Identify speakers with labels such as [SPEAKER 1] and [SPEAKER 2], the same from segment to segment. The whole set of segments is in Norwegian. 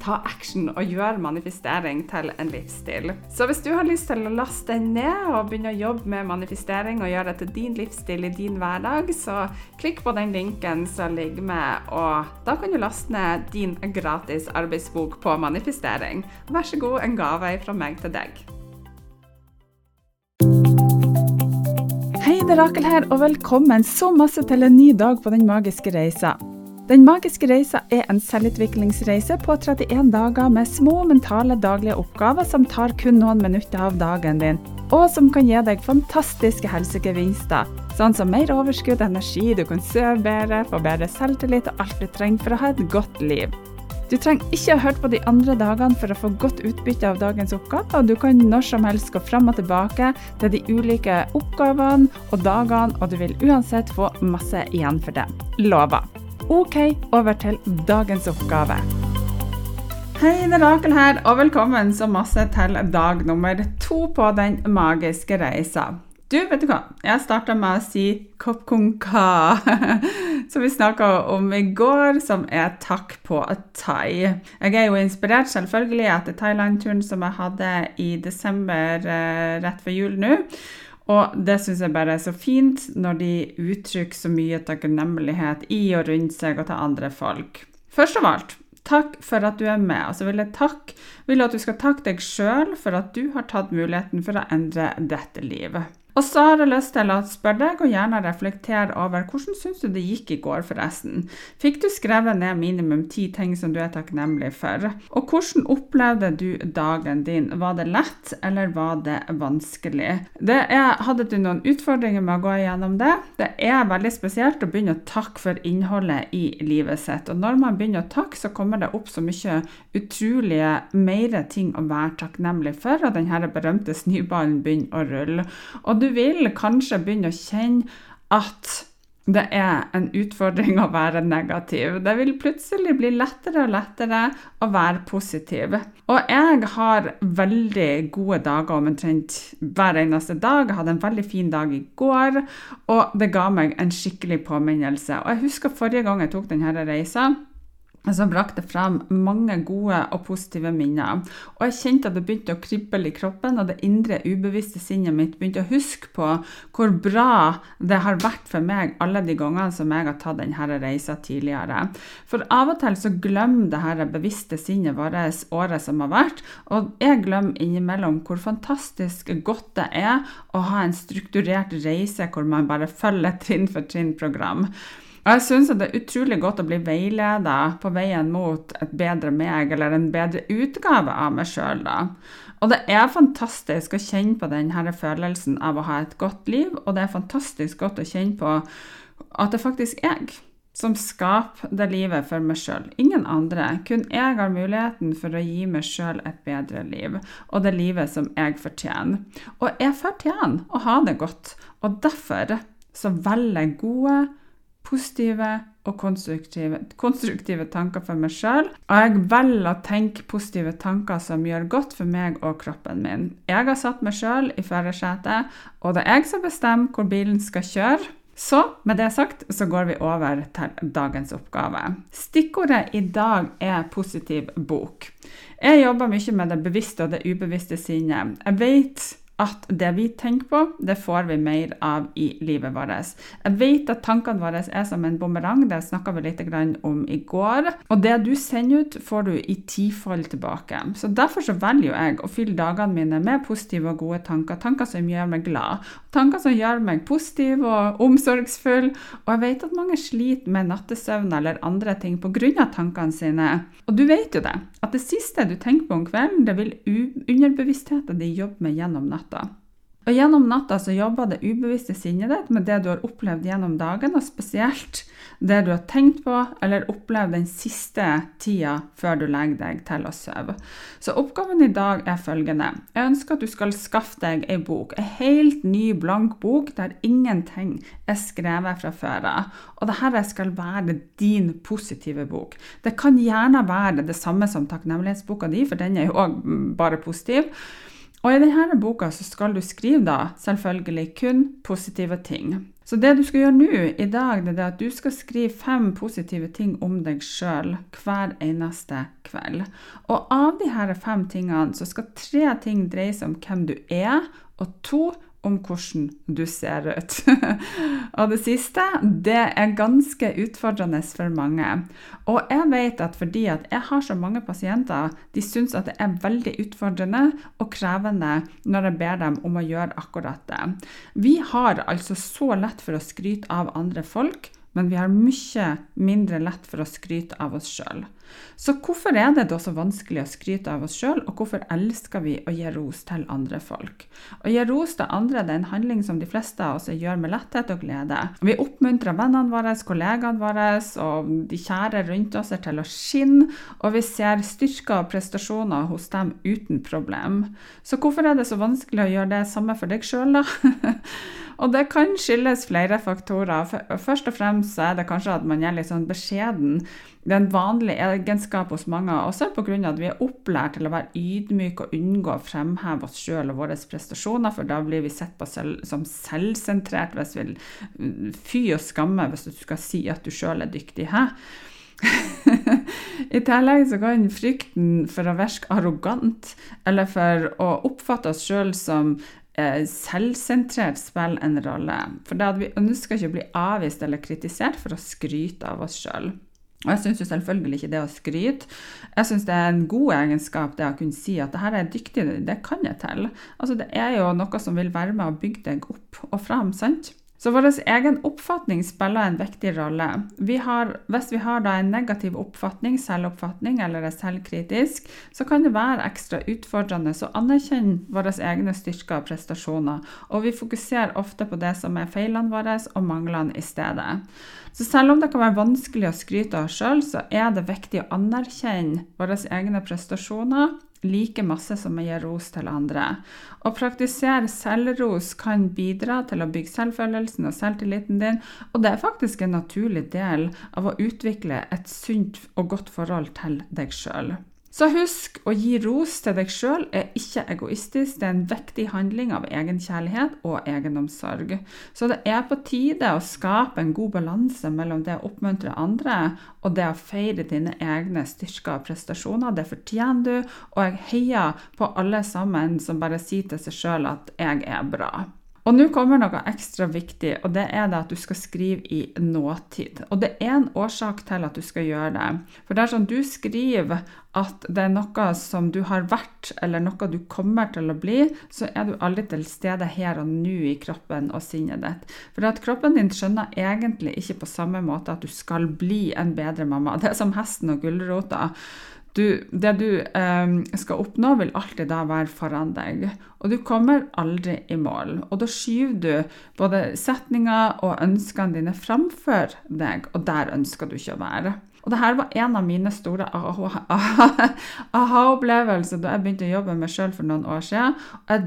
[SPEAKER 1] ta action og gjøre manifestering til en livsstil. Så hvis du har lyst til å laste deg ned og begynne å jobbe med manifestering og gjøre det til din livsstil i din hverdag, så klikk på den linken som ligger med, og da kan du laste ned din gratis arbeidsbok på manifestering. Vær så god, en gave fra meg til deg. Hei, det er Rakel her, og velkommen så masse til en ny dag på Den magiske reisa. Den magiske reisa er en selvutviklingsreise på 31 dager med små mentale daglige oppgaver som tar kun noen minutter av dagen din, og som kan gi deg fantastiske helsegevinster, sånn som mer overskudd, energi, du kan sove bedre, få bedre selvtillit og alt du trenger for å ha et godt liv. Du trenger ikke å høre på de andre dagene for å få godt utbytte av dagens oppgave, og du kan når som helst gå fram og tilbake til de ulike oppgavene og dagene, og du vil uansett få masse igjen for det. Lover. OK, over til dagens oppgave. Hei, det er Rakel her, og velkommen så masse til dag nummer to på Den magiske reisa. Du, vet du hva? Jeg starta med å si kopp ka, som vi snakka om i går, som er takk på thai. Jeg er jo inspirert selvfølgelig etter Thailand-turen som jeg hadde i desember eh, rett før jul nå. Og det syns jeg bare er så fint når de uttrykker så mye takknemlighet i og rundt seg og til andre folk. Først av alt, takk for at du er med. Og så vil jeg takke, vil at du skal takke deg sjøl for at du har tatt muligheten for å endre dette livet. Og så har jeg lyst til å spørre deg, og gjerne reflektere over hvordan syns du det gikk i går, forresten? Fikk du skrevet ned minimum ti ting som du er takknemlig for? Og hvordan opplevde du dagen din? Var det lett, eller var det vanskelig? Det er, hadde du noen utfordringer med å gå igjennom det? Det er veldig spesielt å begynne å takke for innholdet i livet sitt. Og når man begynner å takke, så kommer det opp så mye utrolige mer ting å være takknemlig for, og denne berømte snøballen begynner å rulle. Og du vil kanskje begynne å kjenne at det er en utfordring å være negativ. Det vil plutselig bli lettere og lettere å være positiv. Og jeg har veldig gode dager omtrent hver eneste dag. Jeg hadde en veldig fin dag i går, og det ga meg en skikkelig påminnelse. Og jeg husker forrige gang jeg tok denne reisa som brakte frem mange gode og positive minner. Og jeg kjente at det begynte å krible i kroppen, og det indre ubevisste sinnet mitt begynte å huske på hvor bra det har vært for meg alle de gangene som jeg har tatt denne reisa tidligere. For av og til så glemmer det her bevisste sinnet vårt året som har vært, og jeg glemmer innimellom hvor fantastisk godt det er å ha en strukturert reise hvor man bare følger trinn for trinn-program. Og jeg syns det er utrolig godt å bli veileda på veien mot et bedre meg, eller en bedre utgave av meg sjøl, da. Og det er fantastisk å kjenne på denne følelsen av å ha et godt liv, og det er fantastisk godt å kjenne på at det faktisk er jeg som skaper det livet for meg sjøl. Ingen andre. Kun jeg har muligheten for å gi meg sjøl et bedre liv, og det livet som jeg fortjener. Og jeg fortjener å ha det godt, og derfor så velger jeg gode, positive og konstruktive, konstruktive tanker for meg sjøl. Og jeg velger å tenke positive tanker som gjør godt for meg og kroppen min. Jeg har satt meg sjøl i førersetet, og det er jeg som bestemmer hvor bilen skal kjøre. Så med det sagt så går vi over til dagens oppgave. Stikkordet i dag er positiv bok. Jeg jobber mye med det bevisste og det ubevisste sinnet. Jeg vet at det vi tenker på, det får vi mer av i livet vårt. Jeg vet at tankene våre er som en bumerang, det snakka vi litt om i går. Og det du sender ut, får du i tifold tilbake. Så Derfor så velger jeg å fylle dagene mine med positive og gode tanker. Tanker som gjør meg glad. Tanker som gjør meg positiv og omsorgsfull. Og jeg vet at mange sliter med nattesøvn eller andre ting pga. tankene sine. Og du vet jo det, at det siste du tenker på om kvelden, det vil underbevisstheten din jobbe med gjennom natta natta. Og Gjennom natta så jobber det ubevisste sinnet ditt med det du har opplevd gjennom dagen, og spesielt det du har tenkt på eller opplevd den siste tida før du legger deg til å sove. Så oppgaven i dag er følgende. Jeg ønsker at du skal skaffe deg ei bok. Ei helt ny, blank bok der ingenting er skrevet fra før av. Og dette skal være din positive bok. Det kan gjerne være det samme som takknemlighetsboka di, for den er jo òg bare positiv. Og i denne boka skal du skrive da selvfølgelig kun positive ting. Så det du skal gjøre nå i dag, det er at du skal skrive fem positive ting om deg sjøl hver eneste kveld. Og av de her fem tingene så skal tre ting dreie seg om hvem du er, og to om hvordan du ser ut. og det siste, det er ganske utfordrende for mange. Og jeg vet at fordi at jeg har så mange pasienter, de syns at det er veldig utfordrende og krevende når jeg ber dem om å gjøre akkurat det. Vi har altså så lett for å skryte av andre folk men vi har mye mindre lett for å skryte av oss sjøl. Så hvorfor er det da så vanskelig å skryte av oss sjøl, og hvorfor elsker vi å gi ros til andre folk? Å gi ros til andre det er en handling som de fleste av oss gjør med letthet og glede. Vi oppmuntrer vennene våre, kollegaene våre og de kjære rundt oss til å skinne, og vi ser styrker og prestasjoner hos dem uten problem. Så hvorfor er det så vanskelig å gjøre det samme for deg sjøl, da? Og det kan skyldes flere faktorer. Først og fremst er det kanskje at man er litt sånn beskjeden. Det er en vanlig egenskap hos mange, også pga. at vi er opplært til å være ydmyke og unngå å fremheve oss sjøl og våre prestasjoner, for da blir vi sett på selv, som selvsentrert hvis vi fy og skamme hvis du skal si at du sjøl er dyktig. Hæ? I tillegg så kan frykten for å virke arrogant eller for å oppfatte oss sjøl som Eh, selvsentrert spiller en rolle. For det at vi ønsker ikke å bli avvist eller kritisert for å skryte av oss sjøl. Og jeg syns selvfølgelig ikke det å skryte. Jeg syns det er en god egenskap det å kunne si at det her er dyktig, det kan jeg til. Altså Det er jo noe som vil være med å bygge deg opp og fram, sant? Så vår egen oppfatning spiller en viktig rolle. Vi har, hvis vi har en negativ oppfatning, selvoppfatning eller er selvkritisk, så kan det være ekstra utfordrende å anerkjenne våre egne styrker og prestasjoner, og vi fokuserer ofte på det som er feilene våre og manglene i stedet. Så selv om det kan være vanskelig å skryte av oss sjøl, så er det viktig å anerkjenne våre egne prestasjoner like masse som å gi ros til andre. Å praktisere selvros kan bidra til å bygge selvfølelsen og selvtilliten din, og det er faktisk en naturlig del av å utvikle et sunt og godt forhold til deg sjøl. Så husk å gi ros til deg sjøl er ikke egoistisk, det er en viktig handling av egenkjærlighet og egenomsorg. Så det er på tide å skape en god balanse mellom det å oppmuntre andre og det å feire dine egne styrker og prestasjoner. Det fortjener du, og jeg heier på alle sammen som bare sier til seg sjøl at 'jeg er bra'. Og nå kommer noe ekstra viktig, og det er det at du skal skrive i nåtid. Og det er en årsak til at du skal gjøre det. For dersom du skriver at det er noe som du har vært, eller noe du kommer til å bli, så er du aldri til stede her og nå i kroppen og sinnet ditt. For at kroppen din skjønner egentlig ikke på samme måte at du skal bli en bedre mamma. Det er som hesten og gulrota. Du, det du eh, skal oppnå, vil alltid da være foran deg. Og du kommer aldri i mål. Og da skyver du både setninger og ønskene dine framfor deg, og der ønsker du ikke å være. Og det her var en av mine store aha-opplevelser da jeg begynte å jobbe med meg sjøl for noen år siden. Jeg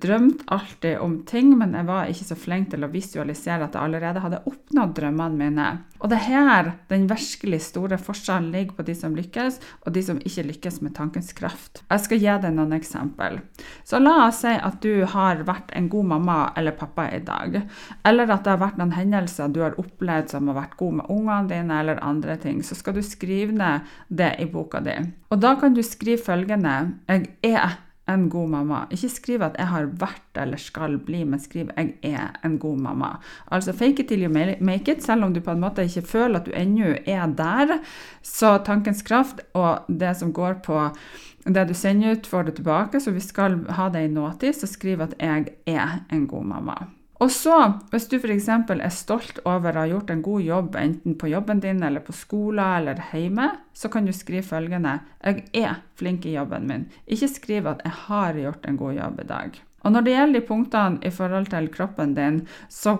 [SPEAKER 1] drømte alltid om ting, men jeg var ikke så flink til å visualisere at jeg allerede hadde oppnådd drømmene mine. Og det er her den virkelig store forskjellen ligger på de som lykkes, og de som ikke lykkes med tankens kraft. Jeg skal gi deg noen eksempel. Så la oss si at du har vært en god mamma eller pappa i dag. Eller at det har vært noen hendelser du har opplevd som har vært god med ungene dine, eller andre ting. Så skal du skrive ned det i boka di. Og da kan du skrive følgende Jeg er en god mamma. Ikke skriv at 'jeg har vært eller skal bli', men skriv 'jeg er en god mamma'. Altså fake it till you make it, selv om du på en måte ikke føler at du ennå er der. Så tankens kraft og det som går på det du sender ut, får du tilbake. Så vi skal ha det i nåtid, så skriv at 'jeg er en god mamma'. Og så, hvis du f.eks. er stolt over å ha gjort en god jobb enten på jobben din eller på skolen eller hjemme, så kan du skrive følgende 'Jeg er flink i jobben min'. Ikke skriv at 'jeg har gjort en god jobb i dag'. Og når det gjelder de punktene i forhold til kroppen din, så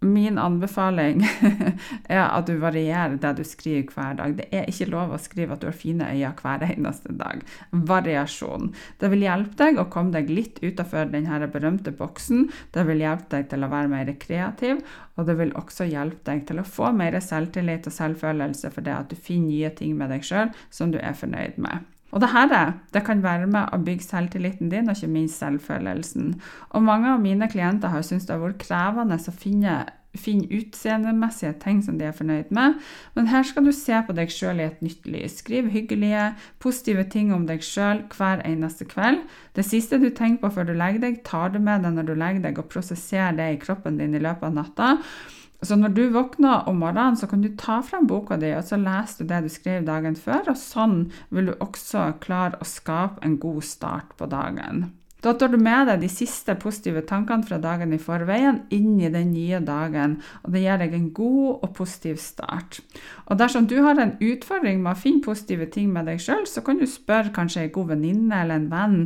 [SPEAKER 1] Min anbefaling er at du varierer det du skriver hver dag. Det er ikke lov å skrive at du har fine øyne hver eneste dag. Variasjon. Det vil hjelpe deg å komme deg litt utenfor den berømte boksen. Det vil hjelpe deg til å være mer kreativ, og det vil også hjelpe deg til å få mer selvtillit og selvfølelse for det at du finner nye ting med deg sjøl som du er fornøyd med. Og det her det kan være med å bygge selvtilliten din, og ikke minst selvfølelsen. Og mange av mine klienter har syntes det har vært krevende å finne, finne utseendemessige ting som de er fornøyd med, men her skal du se på deg sjøl i et nytt lys. Skriv hyggelige, positive ting om deg sjøl hver eneste kveld. Det siste du tenker på før du legger deg, tar du med deg når du legger deg, og prosesserer det i kroppen din i løpet av natta. Så når du våkner om morgenen, så kan du ta frem boka di, og så leser du det du skrev dagen før, og sånn vil du også klare å skape en god start på dagen. Da tar du med deg de siste positive tankene fra dagen i forveien inn i den nye dagen, og det gir deg en god og positiv start. Og dersom du har en utfordring med å finne positive ting med deg sjøl, så kan du spørre kanskje en god venninne eller en venn,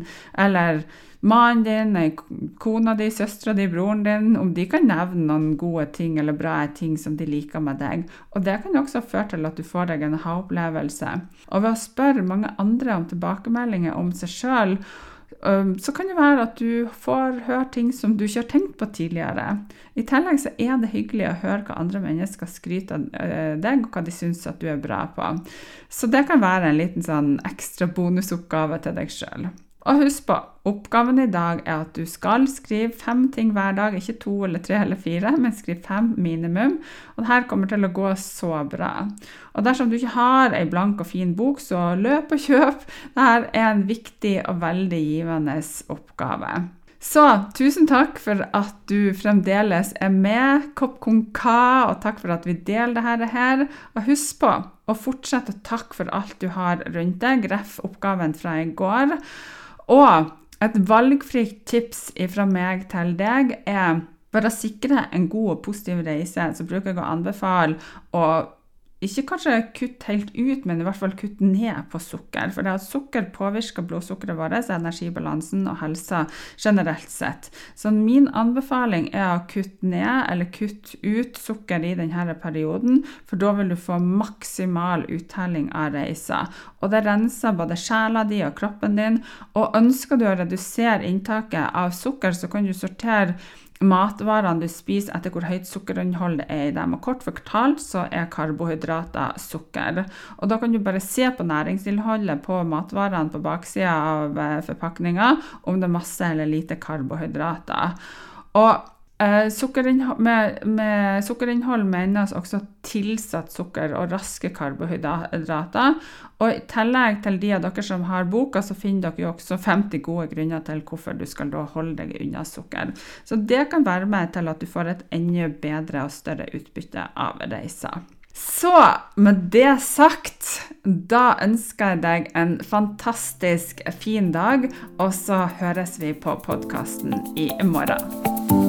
[SPEAKER 1] eller mannen din, kona di, søstera di, broren din, om de kan nevne noen gode ting eller bra ting som de liker med deg. Og det kan også føre til at du får deg en ha-opplevelse. Og ved å spørre mange andre om tilbakemeldinger om seg sjøl, så kan det være at du får høre ting som du ikke har tenkt på tidligere. I tillegg så er det hyggelig å høre hva andre mennesker skryter av deg, og hva de syns at du er bra på. Så det kan være en liten sånn ekstra bonusoppgave til deg sjøl. Og husk på, oppgaven i dag er at du skal skrive fem ting hver dag. Ikke to eller tre eller fire, men skriv fem minimum. Og dette kommer til å gå så bra. Og dersom du ikke har ei blank og fin bok, så løp og kjøp. Dette er en viktig og veldig givende oppgave. Så tusen takk for at du fremdeles er med. Kopp konka, og takk for at vi deler dette her. Og husk på å fortsette å takke for alt du har rundt deg. Ref oppgaven fra i går. Og et valgfritt tips fra meg til deg er for å sikre en god og positiv reise, så bruker jeg å anbefale å ikke kanskje kutt helt ut, men i hvert fall kutt ned på sukker. For det at sukker påvirker blodsukkeret vårt, energibalansen og helsa generelt sett. Så min anbefaling er å kutte ned eller kutte ut sukker i denne perioden, for da vil du få maksimal uttelling av reisa. Og det renser både sjela di og kroppen din. Og ønsker du å redusere inntaket av sukker, så kan du sortere matvarene du spiser etter hvor høyt sukkerinnholdet er i dem. Og kort fortalt så er karbohydrater sukker. Og da kan du bare se på næringsinnholdet på matvarene på baksida av eh, forpakninga om det er masse eller lite karbohydrater. Og Eh, med, med, sukkerinnhold menes også tilsatt sukker og raske karbohydrater. Og I tillegg til de av dere som har boka, så finner dere jo også 50 gode grunner til hvorfor du skal holde deg unna sukker. Så det kan være med til at du får et enda bedre og større utbytte av reisa. Så med det sagt, da ønsker jeg deg en fantastisk fin dag, og så høres vi på podkasten i morgen.